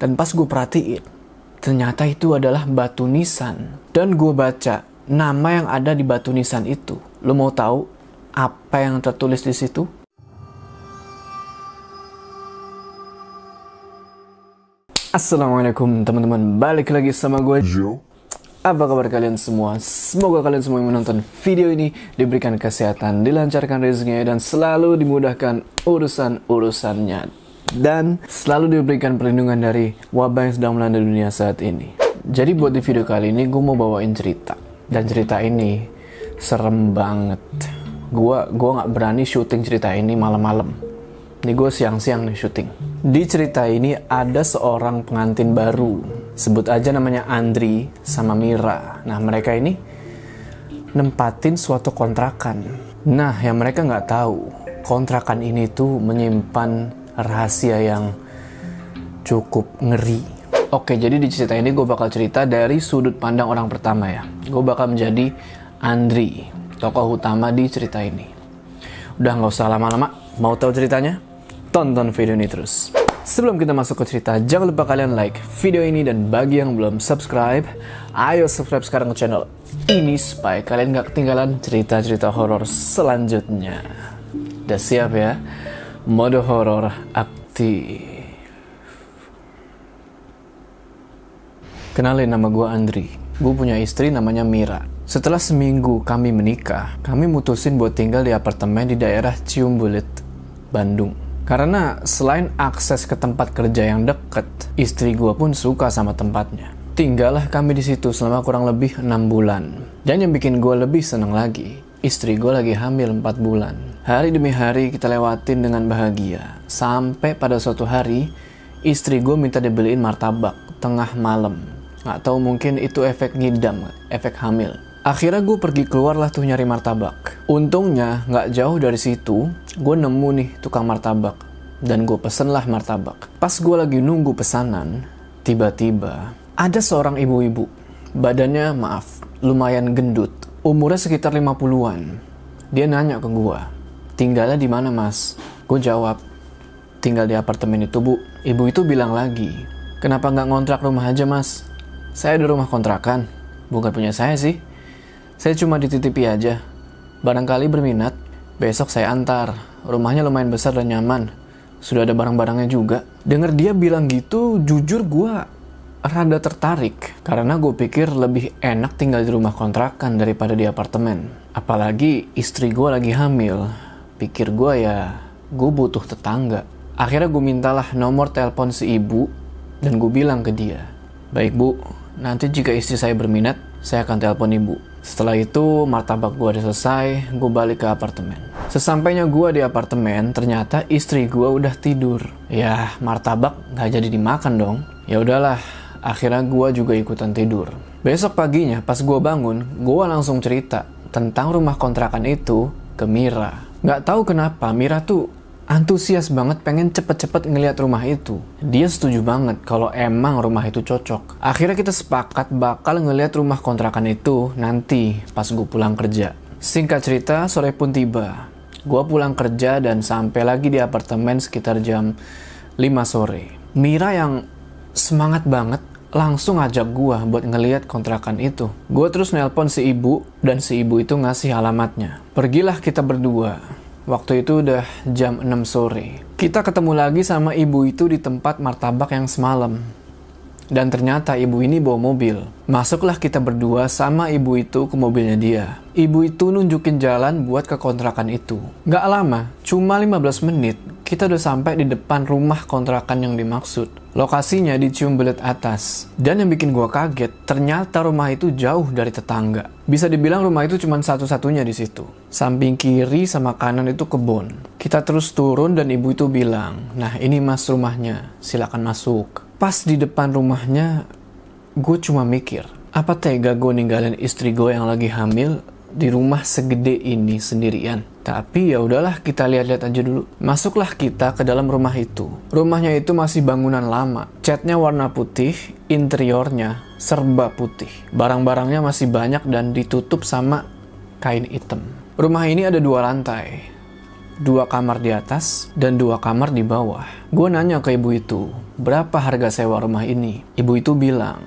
Dan pas gue perhatiin, ternyata itu adalah batu nisan. Dan gue baca nama yang ada di batu nisan itu. Lo mau tahu apa yang tertulis di situ? Assalamualaikum teman-teman, balik lagi sama gue Joe. Apa kabar kalian semua? Semoga kalian semua yang menonton video ini diberikan kesehatan, dilancarkan rezekinya dan selalu dimudahkan urusan-urusannya dan selalu diberikan perlindungan dari wabah yang sedang melanda dunia saat ini. Jadi buat di video kali ini gue mau bawain cerita dan cerita ini serem banget. Gua gua nggak berani syuting cerita ini malam-malam. Ini gue siang-siang nih syuting. Di cerita ini ada seorang pengantin baru. Sebut aja namanya Andri sama Mira. Nah mereka ini nempatin suatu kontrakan. Nah yang mereka nggak tahu kontrakan ini tuh menyimpan rahasia yang cukup ngeri. Oke jadi di cerita ini gue bakal cerita dari sudut pandang orang pertama ya. Gue bakal menjadi Andri, tokoh utama di cerita ini. Udah nggak usah lama-lama, mau tahu ceritanya? tonton video ini terus. Sebelum kita masuk ke cerita, jangan lupa kalian like video ini dan bagi yang belum subscribe, ayo subscribe sekarang ke channel ini supaya kalian gak ketinggalan cerita-cerita horor selanjutnya. Udah siap ya? Mode horor aktif. Kenalin nama gue Andri. Gue punya istri namanya Mira. Setelah seminggu kami menikah, kami mutusin buat tinggal di apartemen di daerah Ciumbulit, Bandung. Karena selain akses ke tempat kerja yang deket, istri gue pun suka sama tempatnya. Tinggallah kami di situ selama kurang lebih enam bulan. Dan yang bikin gue lebih seneng lagi, istri gue lagi hamil 4 bulan. Hari demi hari kita lewatin dengan bahagia. Sampai pada suatu hari, istri gue minta dibeliin martabak tengah malam. Gak tahu mungkin itu efek ngidam, efek hamil. Akhirnya gue pergi keluar lah tuh nyari martabak. Untungnya nggak jauh dari situ, gue nemu nih tukang martabak. Dan gue pesen lah martabak. Pas gue lagi nunggu pesanan, tiba-tiba ada seorang ibu-ibu. Badannya maaf, lumayan gendut. Umurnya sekitar 50-an. Dia nanya ke gue, tinggalnya di mana mas? Gue jawab, tinggal di apartemen itu bu. Ibu itu bilang lagi, kenapa nggak ngontrak rumah aja mas? Saya ada rumah kontrakan, bukan punya saya sih. Saya cuma dititipi aja. Barangkali berminat, besok saya antar. Rumahnya lumayan besar dan nyaman. Sudah ada barang-barangnya juga. Dengar dia bilang gitu, jujur gue rada tertarik. Karena gue pikir lebih enak tinggal di rumah kontrakan daripada di apartemen. Apalagi istri gue lagi hamil. Pikir gue ya, gue butuh tetangga. Akhirnya gue mintalah nomor telepon si ibu dan gue bilang ke dia, Baik bu, nanti jika istri saya berminat, saya akan telepon ibu. Setelah itu, martabak gue udah selesai, gue balik ke apartemen. Sesampainya gue di apartemen, ternyata istri gue udah tidur. Ya, martabak gak jadi dimakan dong. Ya udahlah, akhirnya gue juga ikutan tidur. Besok paginya, pas gue bangun, gue langsung cerita tentang rumah kontrakan itu ke Mira. Gak tahu kenapa, Mira tuh antusias banget pengen cepet-cepet ngeliat rumah itu. Dia setuju banget kalau emang rumah itu cocok. Akhirnya kita sepakat bakal ngeliat rumah kontrakan itu nanti pas gue pulang kerja. Singkat cerita, sore pun tiba. Gue pulang kerja dan sampai lagi di apartemen sekitar jam 5 sore. Mira yang semangat banget langsung ajak gue buat ngeliat kontrakan itu. Gue terus nelpon si ibu dan si ibu itu ngasih alamatnya. Pergilah kita berdua. Waktu itu udah jam 6 sore. Kita ketemu lagi sama ibu itu di tempat martabak yang semalam. Dan ternyata ibu ini bawa mobil. Masuklah kita berdua sama ibu itu ke mobilnya dia. Ibu itu nunjukin jalan buat ke kontrakan itu. Gak lama, cuma 15 menit, kita udah sampai di depan rumah kontrakan yang dimaksud. Lokasinya di Ciumbelet atas. Dan yang bikin gua kaget, ternyata rumah itu jauh dari tetangga. Bisa dibilang rumah itu cuma satu-satunya di situ. Samping kiri sama kanan itu kebun. Kita terus turun dan ibu itu bilang, nah ini mas rumahnya, silakan masuk. Pas di depan rumahnya, gue cuma mikir, apa tega gue ninggalin istri gue yang lagi hamil di rumah segede ini sendirian. Tapi ya udahlah kita lihat-lihat aja dulu. Masuklah kita ke dalam rumah itu. Rumahnya itu masih bangunan lama. Catnya warna putih, interiornya serba putih. Barang-barangnya masih banyak dan ditutup sama kain hitam. Rumah ini ada dua lantai. dua kamar di atas dan dua kamar di bawah. Gue nanya ke ibu itu, berapa harga sewa rumah ini? Ibu itu bilang,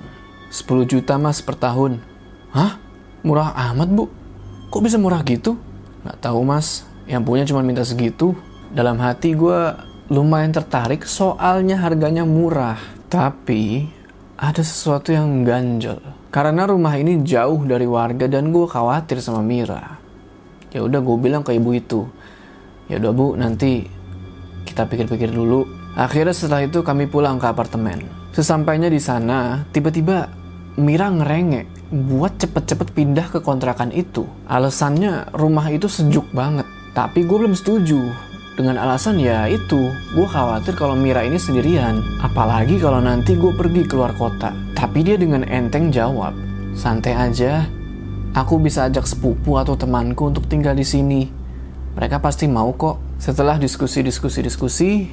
10 juta mas per tahun. Hah? Murah amat bu? Kok bisa murah gitu? Gak tahu mas, yang punya cuma minta segitu. Dalam hati gue lumayan tertarik soalnya harganya murah. Tapi ada sesuatu yang ganjel. Karena rumah ini jauh dari warga dan gue khawatir sama Mira. Ya udah gue bilang ke ibu itu, ya udah bu nanti kita pikir-pikir dulu. Akhirnya setelah itu kami pulang ke apartemen. Sesampainya di sana, tiba-tiba Mira ngerengek buat cepet-cepet pindah ke kontrakan itu. Alasannya rumah itu sejuk banget. Tapi gue belum setuju. Dengan alasan ya itu, gue khawatir kalau Mira ini sendirian. Apalagi kalau nanti gue pergi keluar kota. Tapi dia dengan enteng jawab, santai aja. Aku bisa ajak sepupu atau temanku untuk tinggal di sini. Mereka pasti mau kok. Setelah diskusi-diskusi-diskusi,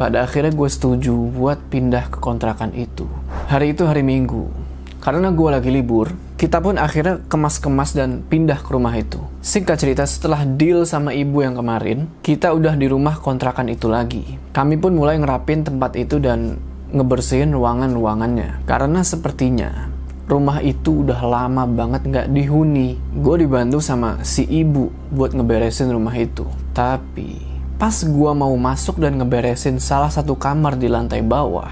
pada akhirnya gue setuju buat pindah ke kontrakan itu. Hari itu hari Minggu. Karena gue lagi libur, kita pun akhirnya kemas-kemas dan pindah ke rumah itu. Singkat cerita, setelah deal sama ibu yang kemarin, kita udah di rumah kontrakan itu lagi. Kami pun mulai ngerapin tempat itu dan ngebersihin ruangan-ruangannya. Karena sepertinya rumah itu udah lama banget nggak dihuni. Gue dibantu sama si ibu buat ngeberesin rumah itu. Tapi pas gue mau masuk dan ngeberesin salah satu kamar di lantai bawah,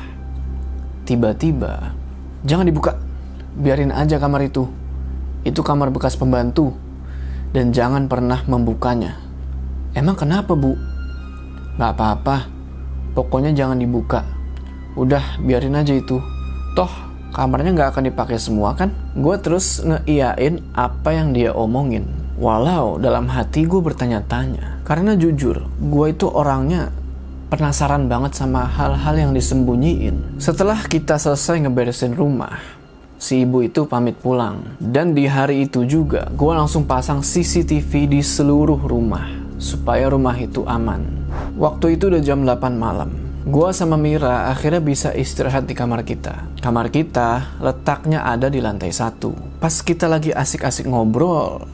tiba-tiba jangan dibuka, biarin aja kamar itu. Itu kamar bekas pembantu dan jangan pernah membukanya. Emang kenapa bu? Gak apa-apa, pokoknya jangan dibuka. Udah biarin aja itu. Toh kamarnya nggak akan dipakai semua kan? Gue terus ngeiyain apa yang dia omongin. Walau dalam hati gue bertanya-tanya. Karena jujur, gue itu orangnya penasaran banget sama hal-hal yang disembunyiin. Setelah kita selesai ngeberesin rumah, si ibu itu pamit pulang. Dan di hari itu juga, gue langsung pasang CCTV di seluruh rumah, supaya rumah itu aman. Waktu itu udah jam 8 malam. Gua sama Mira akhirnya bisa istirahat di kamar kita. Kamar kita letaknya ada di lantai satu. Pas kita lagi asik-asik ngobrol,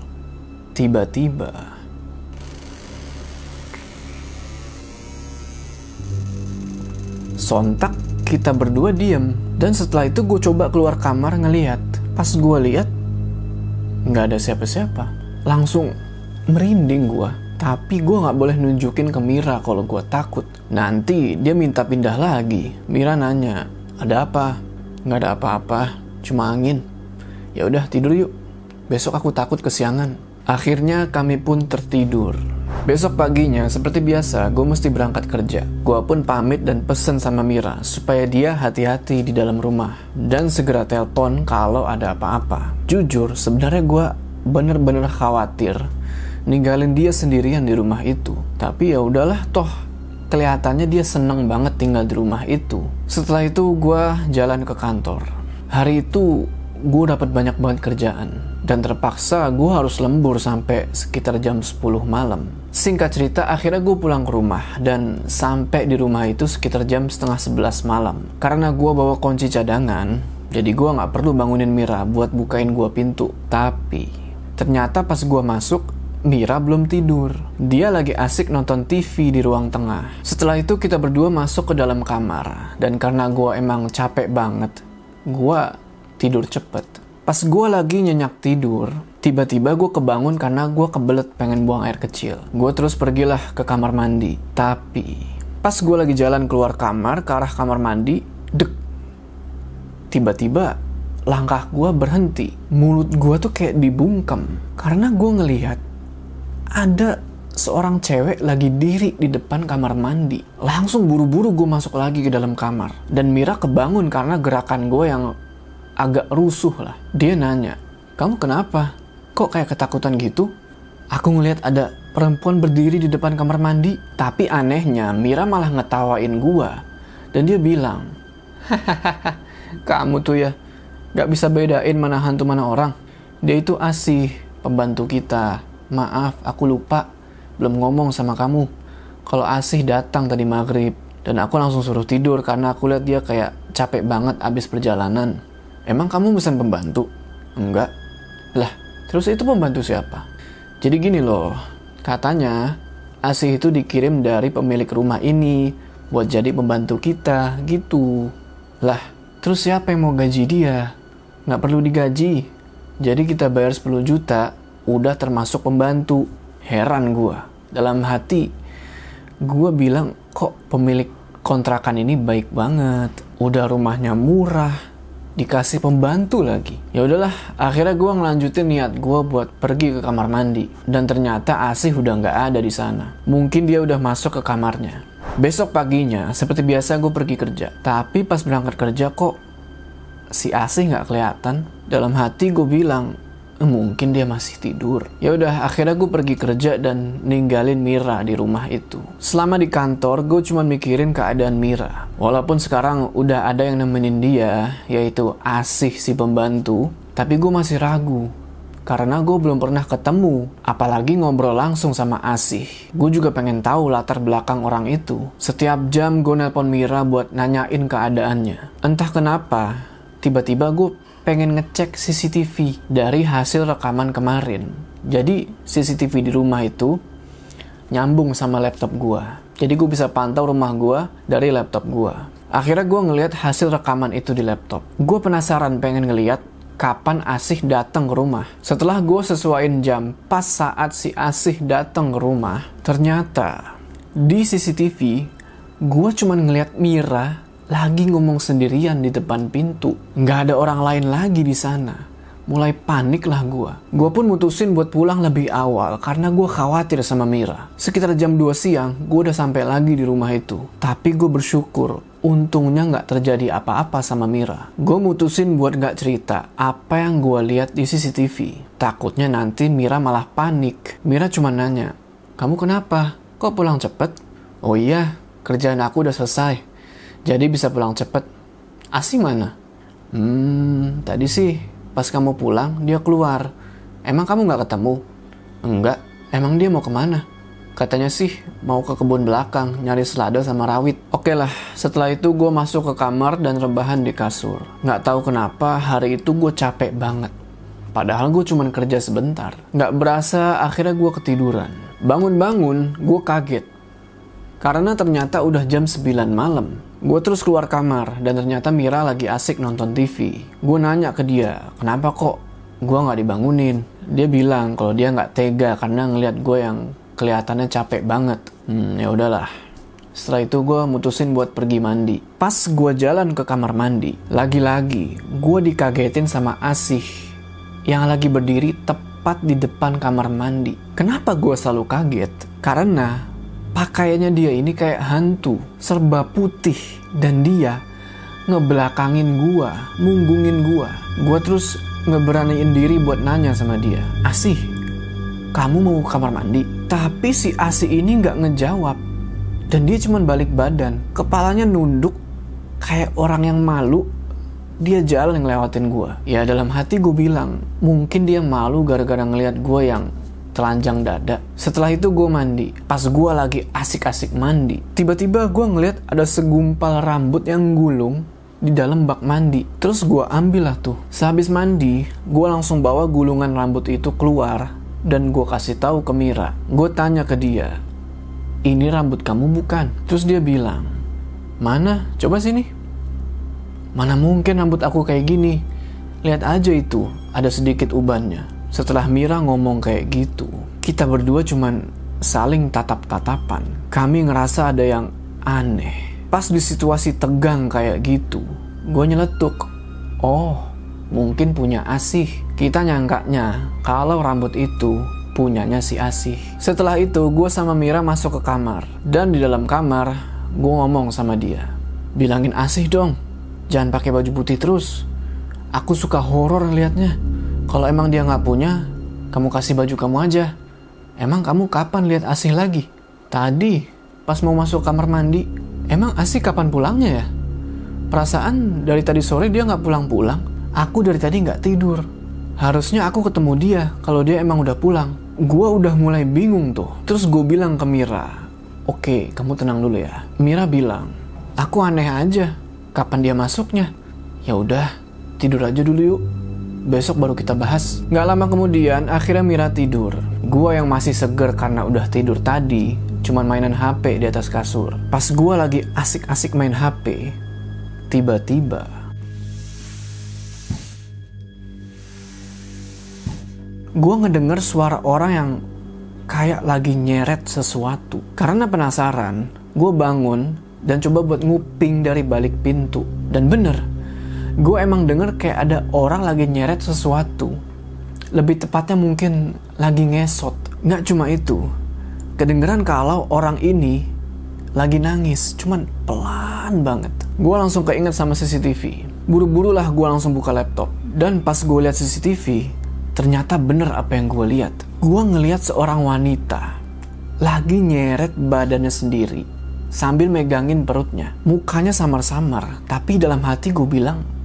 tiba-tiba sontak kita berdua diem. Dan setelah itu gue coba keluar kamar ngeliat. Pas gue lihat nggak ada siapa-siapa. Langsung merinding gue. Tapi gue nggak boleh nunjukin ke Mira kalau gue takut. Nanti dia minta pindah lagi. Mira nanya, ada apa? Nggak ada apa-apa, cuma angin. Ya udah tidur yuk. Besok aku takut kesiangan. Akhirnya kami pun tertidur. Besok paginya, seperti biasa, gue mesti berangkat kerja. Gue pun pamit dan pesen sama Mira supaya dia hati-hati di dalam rumah dan segera telepon kalau ada apa-apa. Jujur, sebenarnya gue bener-bener khawatir ninggalin dia sendirian di rumah itu. Tapi ya udahlah toh kelihatannya dia seneng banget tinggal di rumah itu. Setelah itu gue jalan ke kantor. Hari itu gue dapat banyak banget kerjaan dan terpaksa gue harus lembur sampai sekitar jam 10 malam. Singkat cerita, akhirnya gue pulang ke rumah dan sampai di rumah itu sekitar jam setengah 11 malam. Karena gue bawa kunci cadangan, jadi gue nggak perlu bangunin Mira buat bukain gue pintu. Tapi ternyata pas gue masuk, Mira belum tidur. Dia lagi asik nonton TV di ruang tengah. Setelah itu kita berdua masuk ke dalam kamar. Dan karena gue emang capek banget, gue tidur cepet. Pas gue lagi nyenyak tidur, tiba-tiba gue kebangun karena gue kebelet pengen buang air kecil. Gue terus pergilah ke kamar mandi. Tapi pas gue lagi jalan keluar kamar ke arah kamar mandi, dek. Tiba-tiba langkah gue berhenti. Mulut gue tuh kayak dibungkem. Karena gue ngelihat ada seorang cewek lagi diri di depan kamar mandi. Langsung buru-buru gue masuk lagi ke dalam kamar. Dan Mira kebangun karena gerakan gue yang agak rusuh lah. Dia nanya, kamu kenapa? Kok kayak ketakutan gitu? Aku ngeliat ada perempuan berdiri di depan kamar mandi. Tapi anehnya Mira malah ngetawain gue. Dan dia bilang, hahaha, kamu tuh ya gak bisa bedain mana hantu mana orang. Dia itu asih, pembantu kita. Maaf, aku lupa. Belum ngomong sama kamu. Kalau Asih datang tadi maghrib. Dan aku langsung suruh tidur karena aku lihat dia kayak capek banget abis perjalanan. Emang kamu pesan pembantu? Enggak. Lah, terus itu pembantu siapa? Jadi gini loh, katanya Asih itu dikirim dari pemilik rumah ini buat jadi pembantu kita, gitu. Lah, terus siapa yang mau gaji dia? Nggak perlu digaji. Jadi kita bayar 10 juta, udah termasuk pembantu. Heran gua. Dalam hati, gua bilang kok pemilik kontrakan ini baik banget. Udah rumahnya murah, dikasih pembantu lagi. Ya udahlah, akhirnya gue ngelanjutin niat gue buat pergi ke kamar mandi. Dan ternyata Asih udah nggak ada di sana. Mungkin dia udah masuk ke kamarnya. Besok paginya, seperti biasa gue pergi kerja. Tapi pas berangkat kerja kok si Asih nggak kelihatan. Dalam hati gue bilang, mungkin dia masih tidur. Ya udah, akhirnya gue pergi kerja dan ninggalin Mira di rumah itu. Selama di kantor, gue cuma mikirin keadaan Mira. Walaupun sekarang udah ada yang nemenin dia, yaitu Asih si pembantu, tapi gue masih ragu. Karena gue belum pernah ketemu, apalagi ngobrol langsung sama Asih. Gue juga pengen tahu latar belakang orang itu. Setiap jam gue nelpon Mira buat nanyain keadaannya. Entah kenapa, tiba-tiba gue pengen ngecek CCTV dari hasil rekaman kemarin. Jadi CCTV di rumah itu nyambung sama laptop gua. Jadi gue bisa pantau rumah gua dari laptop gua. Akhirnya gue ngeliat hasil rekaman itu di laptop. Gue penasaran pengen ngeliat kapan Asih datang ke rumah. Setelah gue sesuaiin jam pas saat si Asih datang ke rumah, ternyata di CCTV gue cuma ngeliat Mira lagi ngomong sendirian di depan pintu. Nggak ada orang lain lagi di sana. Mulai panik lah gue. Gue pun mutusin buat pulang lebih awal karena gue khawatir sama Mira. Sekitar jam 2 siang, gue udah sampai lagi di rumah itu. Tapi gue bersyukur, untungnya nggak terjadi apa-apa sama Mira. Gue mutusin buat nggak cerita apa yang gue lihat di CCTV. Takutnya nanti Mira malah panik. Mira cuma nanya, kamu kenapa? Kok pulang cepet? Oh iya, kerjaan aku udah selesai. Jadi bisa pulang cepet. Asi mana? Hmm, tadi sih pas kamu pulang dia keluar. Emang kamu nggak ketemu? Enggak. Emang dia mau ke mana? Katanya sih mau ke kebun belakang nyari selada sama rawit. Oke lah, setelah itu gue masuk ke kamar dan rebahan di kasur. Nggak tahu kenapa hari itu gue capek banget. Padahal gue cuma kerja sebentar. Nggak berasa akhirnya gue ketiduran. Bangun-bangun, gue kaget. Karena ternyata udah jam 9 malam. Gue terus keluar kamar dan ternyata Mira lagi asik nonton TV. Gue nanya ke dia, kenapa kok gue nggak dibangunin? Dia bilang kalau dia nggak tega karena ngeliat gue yang kelihatannya capek banget. Hmm, ya udahlah. Setelah itu gue mutusin buat pergi mandi. Pas gue jalan ke kamar mandi, lagi-lagi gue dikagetin sama Asih yang lagi berdiri tepat di depan kamar mandi. Kenapa gue selalu kaget? Karena pakaiannya dia ini kayak hantu, serba putih dan dia ngebelakangin gua, munggungin gua. Gua terus ngeberaniin diri buat nanya sama dia, Asih, kamu mau ke kamar mandi? Tapi si Asih ini nggak ngejawab. Dan dia cuma balik badan, kepalanya nunduk kayak orang yang malu. Dia jalan ngelewatin gua. Ya dalam hati gue bilang, mungkin dia malu gara-gara ngeliat gue yang telanjang dada. Setelah itu gue mandi. Pas gue lagi asik-asik mandi, tiba-tiba gue ngeliat ada segumpal rambut yang gulung di dalam bak mandi. Terus gue ambil lah tuh. Sehabis mandi, gue langsung bawa gulungan rambut itu keluar dan gue kasih tahu ke Mira. Gue tanya ke dia, ini rambut kamu bukan? Terus dia bilang, mana? Coba sini. Mana mungkin rambut aku kayak gini? Lihat aja itu, ada sedikit ubannya. Setelah Mira ngomong kayak gitu, kita berdua cuman saling tatap-tatapan. Kami ngerasa ada yang aneh. Pas di situasi tegang kayak gitu, gue nyeletuk. Oh, mungkin punya Asih. Kita nyangkanya kalau rambut itu punyanya si Asih. Setelah itu, gue sama Mira masuk ke kamar. Dan di dalam kamar, gue ngomong sama dia. Bilangin Asih dong, jangan pakai baju putih terus. Aku suka horor ngeliatnya. Kalau emang dia nggak punya, kamu kasih baju kamu aja. Emang kamu kapan lihat Asih lagi? Tadi, pas mau masuk kamar mandi. Emang Asih kapan pulangnya ya? Perasaan dari tadi sore dia nggak pulang-pulang. Aku dari tadi nggak tidur. Harusnya aku ketemu dia kalau dia emang udah pulang. Gua udah mulai bingung tuh. Terus gue bilang ke Mira, Oke, kamu tenang dulu ya. Mira bilang, aku aneh aja. Kapan dia masuknya? Ya udah, tidur aja dulu yuk. Besok baru kita bahas. Gak lama kemudian, akhirnya Mira tidur. Gua yang masih seger karena udah tidur tadi, cuman mainan HP di atas kasur. Pas gue lagi asik-asik main HP, tiba-tiba gue ngedenger suara orang yang kayak lagi nyeret sesuatu. Karena penasaran, gue bangun dan coba buat nguping dari balik pintu. Dan bener, gue emang denger kayak ada orang lagi nyeret sesuatu. Lebih tepatnya mungkin lagi ngesot. Nggak cuma itu, kedengeran kalau orang ini lagi nangis, cuman pelan banget. Gue langsung keinget sama CCTV. Buru-buru lah gue langsung buka laptop. Dan pas gue lihat CCTV, ternyata bener apa yang gue lihat. Gue ngeliat seorang wanita lagi nyeret badannya sendiri sambil megangin perutnya. Mukanya samar-samar, tapi dalam hati gue bilang,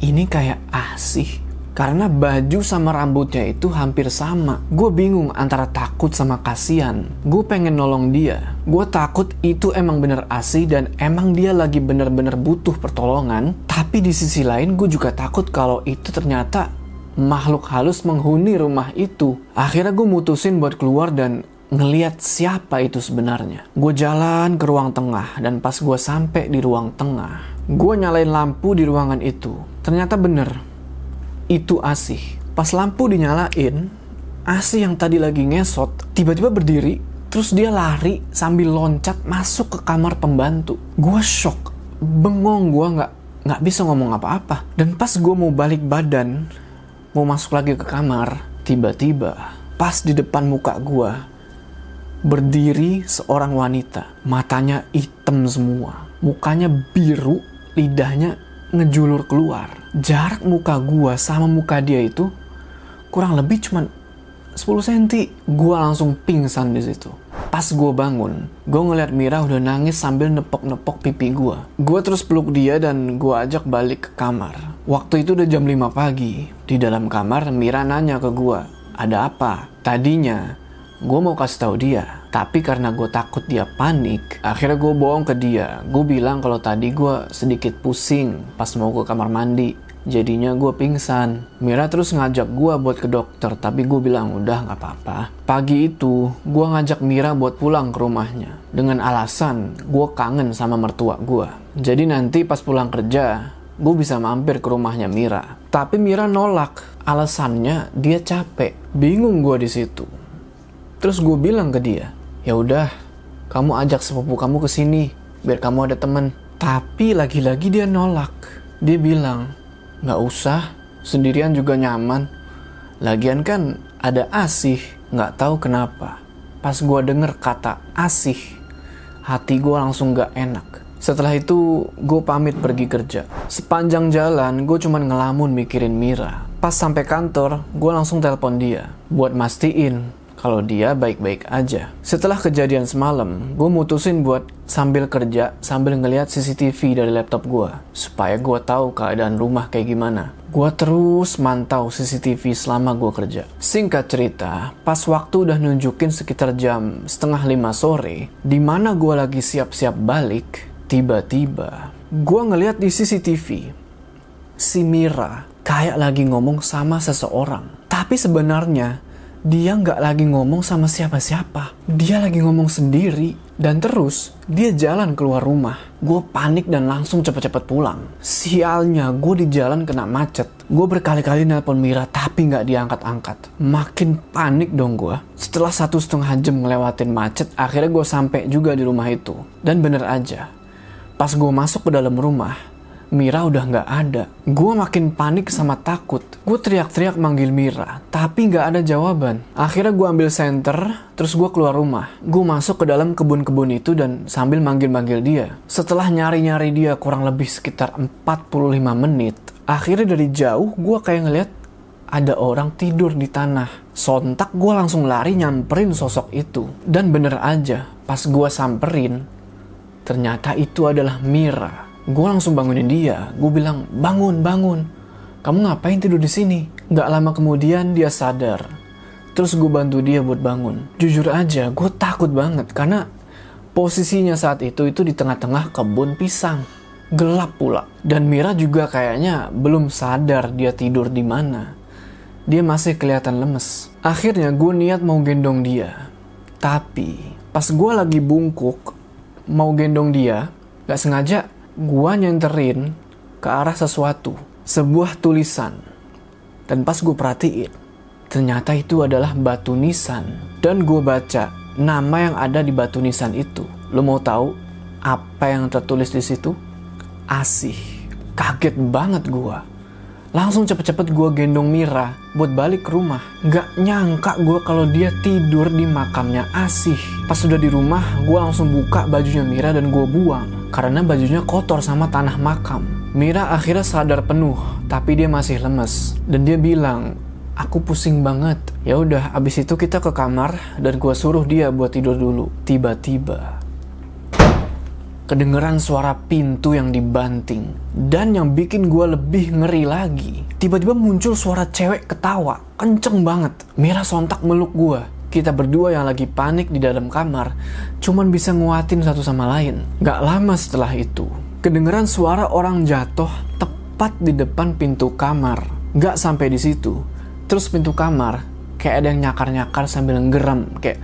ini kayak asih. Karena baju sama rambutnya itu hampir sama. Gue bingung antara takut sama kasihan. Gue pengen nolong dia. Gue takut itu emang bener asih dan emang dia lagi bener-bener butuh pertolongan. Tapi di sisi lain gue juga takut kalau itu ternyata makhluk halus menghuni rumah itu. Akhirnya gue mutusin buat keluar dan ngeliat siapa itu sebenarnya. Gue jalan ke ruang tengah dan pas gue sampai di ruang tengah, gue nyalain lampu di ruangan itu. Ternyata bener, itu Asih. Pas lampu dinyalain, Asih yang tadi lagi ngesot tiba-tiba berdiri, terus dia lari sambil loncat masuk ke kamar pembantu. Gue shock, bengong gue nggak nggak bisa ngomong apa-apa. Dan pas gue mau balik badan, mau masuk lagi ke kamar, tiba-tiba pas di depan muka gua berdiri seorang wanita. Matanya hitam semua, mukanya biru, lidahnya ngejulur keluar. Jarak muka gua sama muka dia itu kurang lebih cuman 10 cm. Gua langsung pingsan di situ. Pas gue bangun, gue ngeliat Mira udah nangis sambil nepok-nepok pipi gue. Gue terus peluk dia dan gue ajak balik ke kamar. Waktu itu udah jam 5 pagi. Di dalam kamar, Mira nanya ke gue, ada apa? Tadinya, gue mau kasih tahu dia. Tapi karena gue takut dia panik, akhirnya gue bohong ke dia. Gue bilang kalau tadi gue sedikit pusing pas mau ke kamar mandi. Jadinya gue pingsan. Mira terus ngajak gue buat ke dokter, tapi gue bilang udah nggak apa-apa. Pagi itu, gue ngajak Mira buat pulang ke rumahnya. Dengan alasan gue kangen sama mertua gue. Jadi nanti pas pulang kerja, gue bisa mampir ke rumahnya Mira. Tapi Mira nolak. Alasannya dia capek. Bingung gue di situ. Terus gue bilang ke dia, ya udah, kamu ajak sepupu kamu ke sini, biar kamu ada temen. Tapi lagi-lagi dia nolak. Dia bilang, Nggak usah, sendirian juga nyaman. Lagian kan ada asih, nggak tahu kenapa. Pas gue denger kata asih, hati gue langsung nggak enak. Setelah itu, gue pamit pergi kerja. Sepanjang jalan, gue cuman ngelamun mikirin Mira. Pas sampai kantor, gue langsung telepon dia. Buat mastiin kalau dia baik-baik aja. Setelah kejadian semalam, gue mutusin buat sambil kerja, sambil ngeliat CCTV dari laptop gue, supaya gue tahu keadaan rumah kayak gimana. Gue terus mantau CCTV selama gue kerja. Singkat cerita, pas waktu udah nunjukin sekitar jam setengah lima sore, di mana gue lagi siap-siap balik, tiba-tiba gue ngeliat di CCTV si Mira kayak lagi ngomong sama seseorang. Tapi sebenarnya dia nggak lagi ngomong sama siapa-siapa. Dia lagi ngomong sendiri. Dan terus, dia jalan keluar rumah. Gue panik dan langsung cepet-cepet pulang. Sialnya, gue di jalan kena macet. Gue berkali-kali nelpon Mira, tapi nggak diangkat-angkat. Makin panik dong gue. Setelah satu setengah jam ngelewatin macet, akhirnya gue sampai juga di rumah itu. Dan bener aja, pas gue masuk ke dalam rumah, Mira udah nggak ada. Gue makin panik sama takut. Gue teriak-teriak manggil Mira, tapi nggak ada jawaban. Akhirnya gue ambil senter, terus gue keluar rumah. Gue masuk ke dalam kebun-kebun itu dan sambil manggil-manggil dia. Setelah nyari-nyari dia kurang lebih sekitar 45 menit, akhirnya dari jauh gue kayak ngeliat ada orang tidur di tanah. Sontak gue langsung lari nyamperin sosok itu. Dan bener aja, pas gue samperin, ternyata itu adalah Mira. Gue langsung bangunin dia. Gue bilang, bangun, bangun. Kamu ngapain tidur di sini? Gak lama kemudian dia sadar. Terus gue bantu dia buat bangun. Jujur aja, gue takut banget karena posisinya saat itu itu di tengah-tengah kebun pisang. Gelap pula. Dan Mira juga kayaknya belum sadar dia tidur di mana. Dia masih kelihatan lemes. Akhirnya gue niat mau gendong dia. Tapi Pas gue lagi bungkuk, mau gendong dia, gak sengaja gue nyenterin ke arah sesuatu. Sebuah tulisan. Dan pas gue perhatiin, ternyata itu adalah batu nisan. Dan gue baca nama yang ada di batu nisan itu. Lo mau tahu apa yang tertulis di situ? Asih. Kaget banget gue. Langsung cepet-cepet gue gendong Mira buat balik ke rumah. Gak nyangka gue kalau dia tidur di makamnya Asih. Pas sudah di rumah, gue langsung buka bajunya Mira dan gue buang. Karena bajunya kotor sama tanah makam. Mira akhirnya sadar penuh, tapi dia masih lemes. Dan dia bilang, aku pusing banget. Ya udah, abis itu kita ke kamar dan gue suruh dia buat tidur dulu. Tiba-tiba, kedengeran suara pintu yang dibanting. Dan yang bikin gue lebih ngeri lagi, tiba-tiba muncul suara cewek ketawa, kenceng banget. Mira sontak meluk gue. Kita berdua yang lagi panik di dalam kamar, cuman bisa nguatin satu sama lain. Gak lama setelah itu, kedengeran suara orang jatuh tepat di depan pintu kamar. Gak sampai di situ, terus pintu kamar kayak ada yang nyakar-nyakar sambil ngeram kayak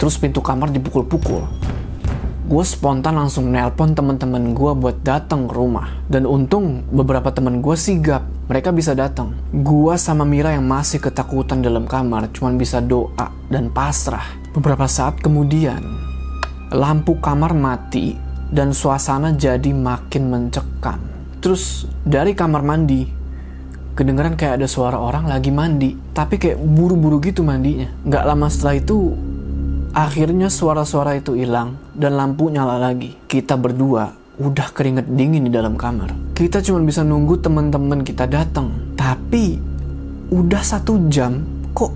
terus pintu kamar dipukul-pukul gue spontan langsung nelpon teman-teman gue buat datang ke rumah dan untung beberapa teman gue sigap mereka bisa datang. Gue sama Mira yang masih ketakutan dalam kamar cuman bisa doa dan pasrah. Beberapa saat kemudian lampu kamar mati dan suasana jadi makin mencekam. Terus dari kamar mandi kedengeran kayak ada suara orang lagi mandi tapi kayak buru-buru gitu mandinya. Nggak lama setelah itu Akhirnya suara-suara itu hilang dan lampu nyala lagi. Kita berdua udah keringet dingin di dalam kamar. Kita cuma bisa nunggu teman-teman kita datang. Tapi udah satu jam kok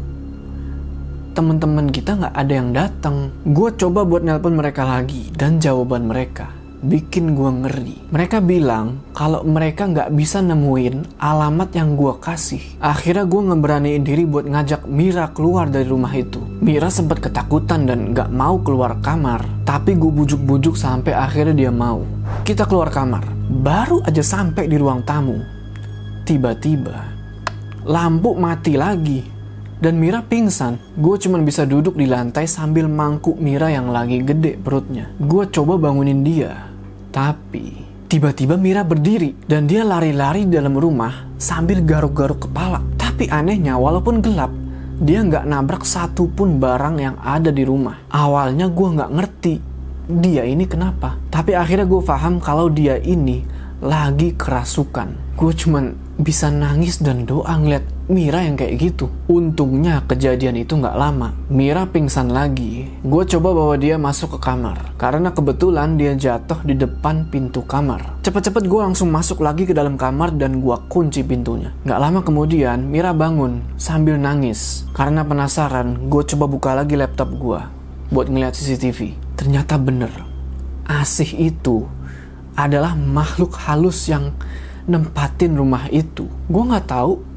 teman-teman kita nggak ada yang datang. Gue coba buat nelpon mereka lagi dan jawaban mereka bikin gue ngeri. Mereka bilang kalau mereka nggak bisa nemuin alamat yang gue kasih. Akhirnya gue ngeberaniin diri buat ngajak Mira keluar dari rumah itu. Mira sempat ketakutan dan nggak mau keluar kamar. Tapi gue bujuk-bujuk sampai akhirnya dia mau. Kita keluar kamar. Baru aja sampai di ruang tamu. Tiba-tiba lampu mati lagi dan Mira pingsan. Gue cuma bisa duduk di lantai sambil mangkuk Mira yang lagi gede perutnya. Gue coba bangunin dia, tapi tiba-tiba Mira berdiri dan dia lari-lari dalam rumah sambil garuk-garuk kepala. Tapi anehnya walaupun gelap, dia nggak nabrak satupun barang yang ada di rumah. Awalnya gue nggak ngerti dia ini kenapa. Tapi akhirnya gue paham kalau dia ini lagi kerasukan. Gue cuman bisa nangis dan doa ngeliat Mira yang kayak gitu. Untungnya kejadian itu nggak lama. Mira pingsan lagi. Gue coba bawa dia masuk ke kamar. Karena kebetulan dia jatuh di depan pintu kamar. Cepet-cepet gue langsung masuk lagi ke dalam kamar dan gue kunci pintunya. Nggak lama kemudian Mira bangun sambil nangis. Karena penasaran, gue coba buka lagi laptop gue buat ngeliat CCTV. Ternyata bener. Asih itu adalah makhluk halus yang nempatin rumah itu. Gue nggak tahu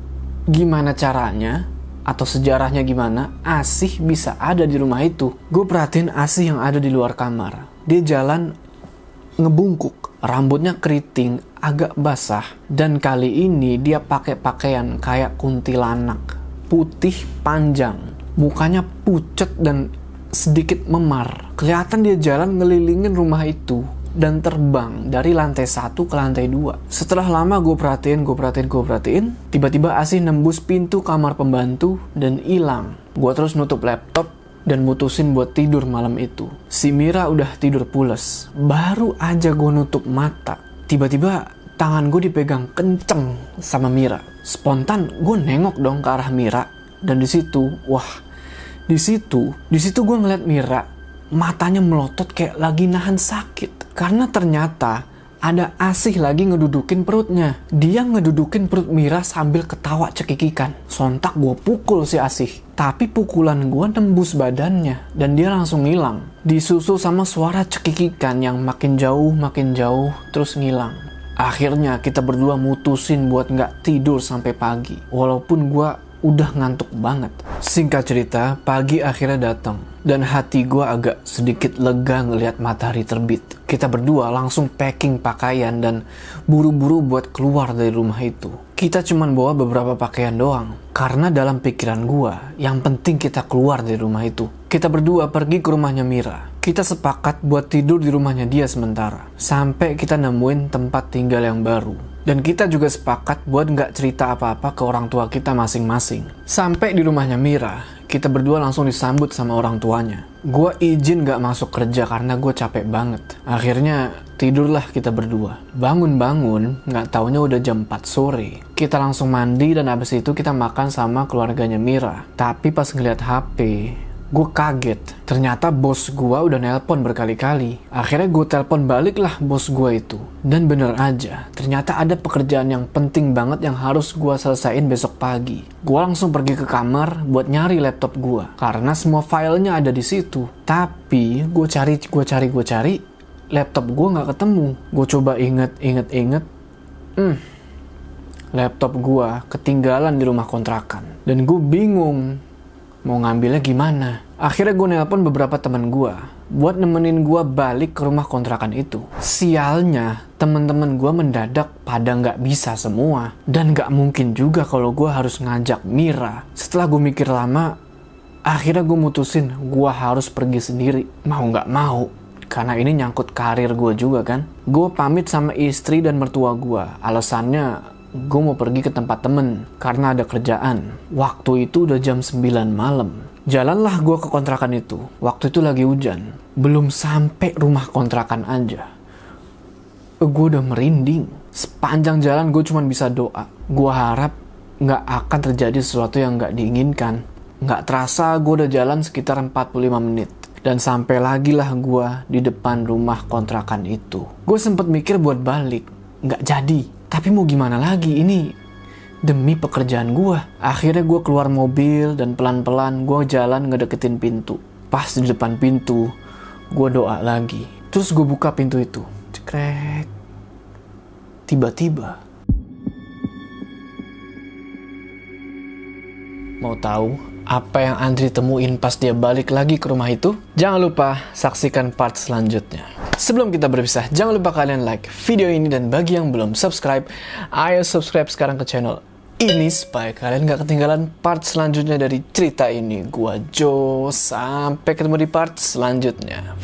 gimana caranya? Atau sejarahnya gimana? Asih bisa ada di rumah itu. Gue perhatiin Asih yang ada di luar kamar. Dia jalan ngebungkuk, rambutnya keriting, agak basah, dan kali ini dia pakai pakaian kayak kuntilanak, putih panjang, mukanya pucet dan sedikit memar. Kelihatan dia jalan ngelilingin rumah itu dan terbang dari lantai satu ke lantai dua. Setelah lama gue perhatiin, gue perhatiin, gue perhatiin, tiba-tiba Asih nembus pintu kamar pembantu dan hilang. Gue terus nutup laptop dan mutusin buat tidur malam itu. Si Mira udah tidur pules. Baru aja gue nutup mata. Tiba-tiba tangan gue dipegang kenceng sama Mira. Spontan gue nengok dong ke arah Mira. Dan di situ, wah, di situ, di situ gue ngeliat Mira matanya melotot kayak lagi nahan sakit. Karena ternyata ada Asih lagi ngedudukin perutnya. Dia ngedudukin perut Mira sambil ketawa cekikikan. Sontak gue pukul si Asih. Tapi pukulan gue nembus badannya dan dia langsung ngilang. Disusul sama suara cekikikan yang makin jauh makin jauh terus ngilang. Akhirnya kita berdua mutusin buat nggak tidur sampai pagi. Walaupun gue udah ngantuk banget. Singkat cerita, pagi akhirnya datang dan hati gue agak sedikit lega ngelihat matahari terbit. Kita berdua langsung packing pakaian dan buru-buru buat keluar dari rumah itu. Kita cuman bawa beberapa pakaian doang. Karena dalam pikiran gue, yang penting kita keluar dari rumah itu. Kita berdua pergi ke rumahnya Mira. Kita sepakat buat tidur di rumahnya dia sementara. Sampai kita nemuin tempat tinggal yang baru. Dan kita juga sepakat buat nggak cerita apa-apa ke orang tua kita masing-masing. Sampai di rumahnya Mira, kita berdua langsung disambut sama orang tuanya. Gue izin gak masuk kerja karena gue capek banget. Akhirnya tidurlah kita berdua. Bangun-bangun, gak taunya udah jam 4 sore. Kita langsung mandi dan abis itu kita makan sama keluarganya Mira. Tapi pas ngeliat HP, gue kaget. Ternyata bos gue udah nelpon berkali-kali. Akhirnya gue telepon balik lah bos gue itu. Dan bener aja, ternyata ada pekerjaan yang penting banget yang harus gue selesaiin besok pagi. Gue langsung pergi ke kamar buat nyari laptop gue. Karena semua filenya ada di situ. Tapi gue cari, gue cari, gue cari, laptop gue nggak ketemu. Gue coba inget, inget, inget. Hmm, laptop gue ketinggalan di rumah kontrakan. Dan gue bingung mau ngambilnya gimana. Akhirnya gue nelpon beberapa teman gue buat nemenin gue balik ke rumah kontrakan itu. Sialnya, temen-temen gue mendadak pada nggak bisa semua. Dan nggak mungkin juga kalau gue harus ngajak Mira. Setelah gue mikir lama, akhirnya gue mutusin gue harus pergi sendiri. Mau nggak mau, karena ini nyangkut karir gue juga kan. Gue pamit sama istri dan mertua gue. Alasannya gue mau pergi ke tempat temen karena ada kerjaan. Waktu itu udah jam 9 malam. Jalanlah gue ke kontrakan itu. Waktu itu lagi hujan. Belum sampai rumah kontrakan aja. Gue udah merinding. Sepanjang jalan gue cuma bisa doa. Gue harap nggak akan terjadi sesuatu yang nggak diinginkan. Nggak terasa gue udah jalan sekitar 45 menit. Dan sampai lagi lah gue di depan rumah kontrakan itu. Gue sempet mikir buat balik. Nggak jadi tapi mau gimana lagi, ini demi pekerjaan gue. Akhirnya gue keluar mobil dan pelan-pelan gue jalan ngedeketin pintu. Pas di depan pintu, gue doa lagi. Terus gue buka pintu itu. Cekrek. Tiba-tiba. Mau tahu apa yang Andri temuin pas dia balik lagi ke rumah itu? Jangan lupa saksikan part selanjutnya. Sebelum kita berpisah, jangan lupa kalian like video ini dan bagi yang belum subscribe, ayo subscribe sekarang ke channel ini supaya kalian gak ketinggalan part selanjutnya dari cerita ini. Gua Jo, sampai ketemu di part selanjutnya.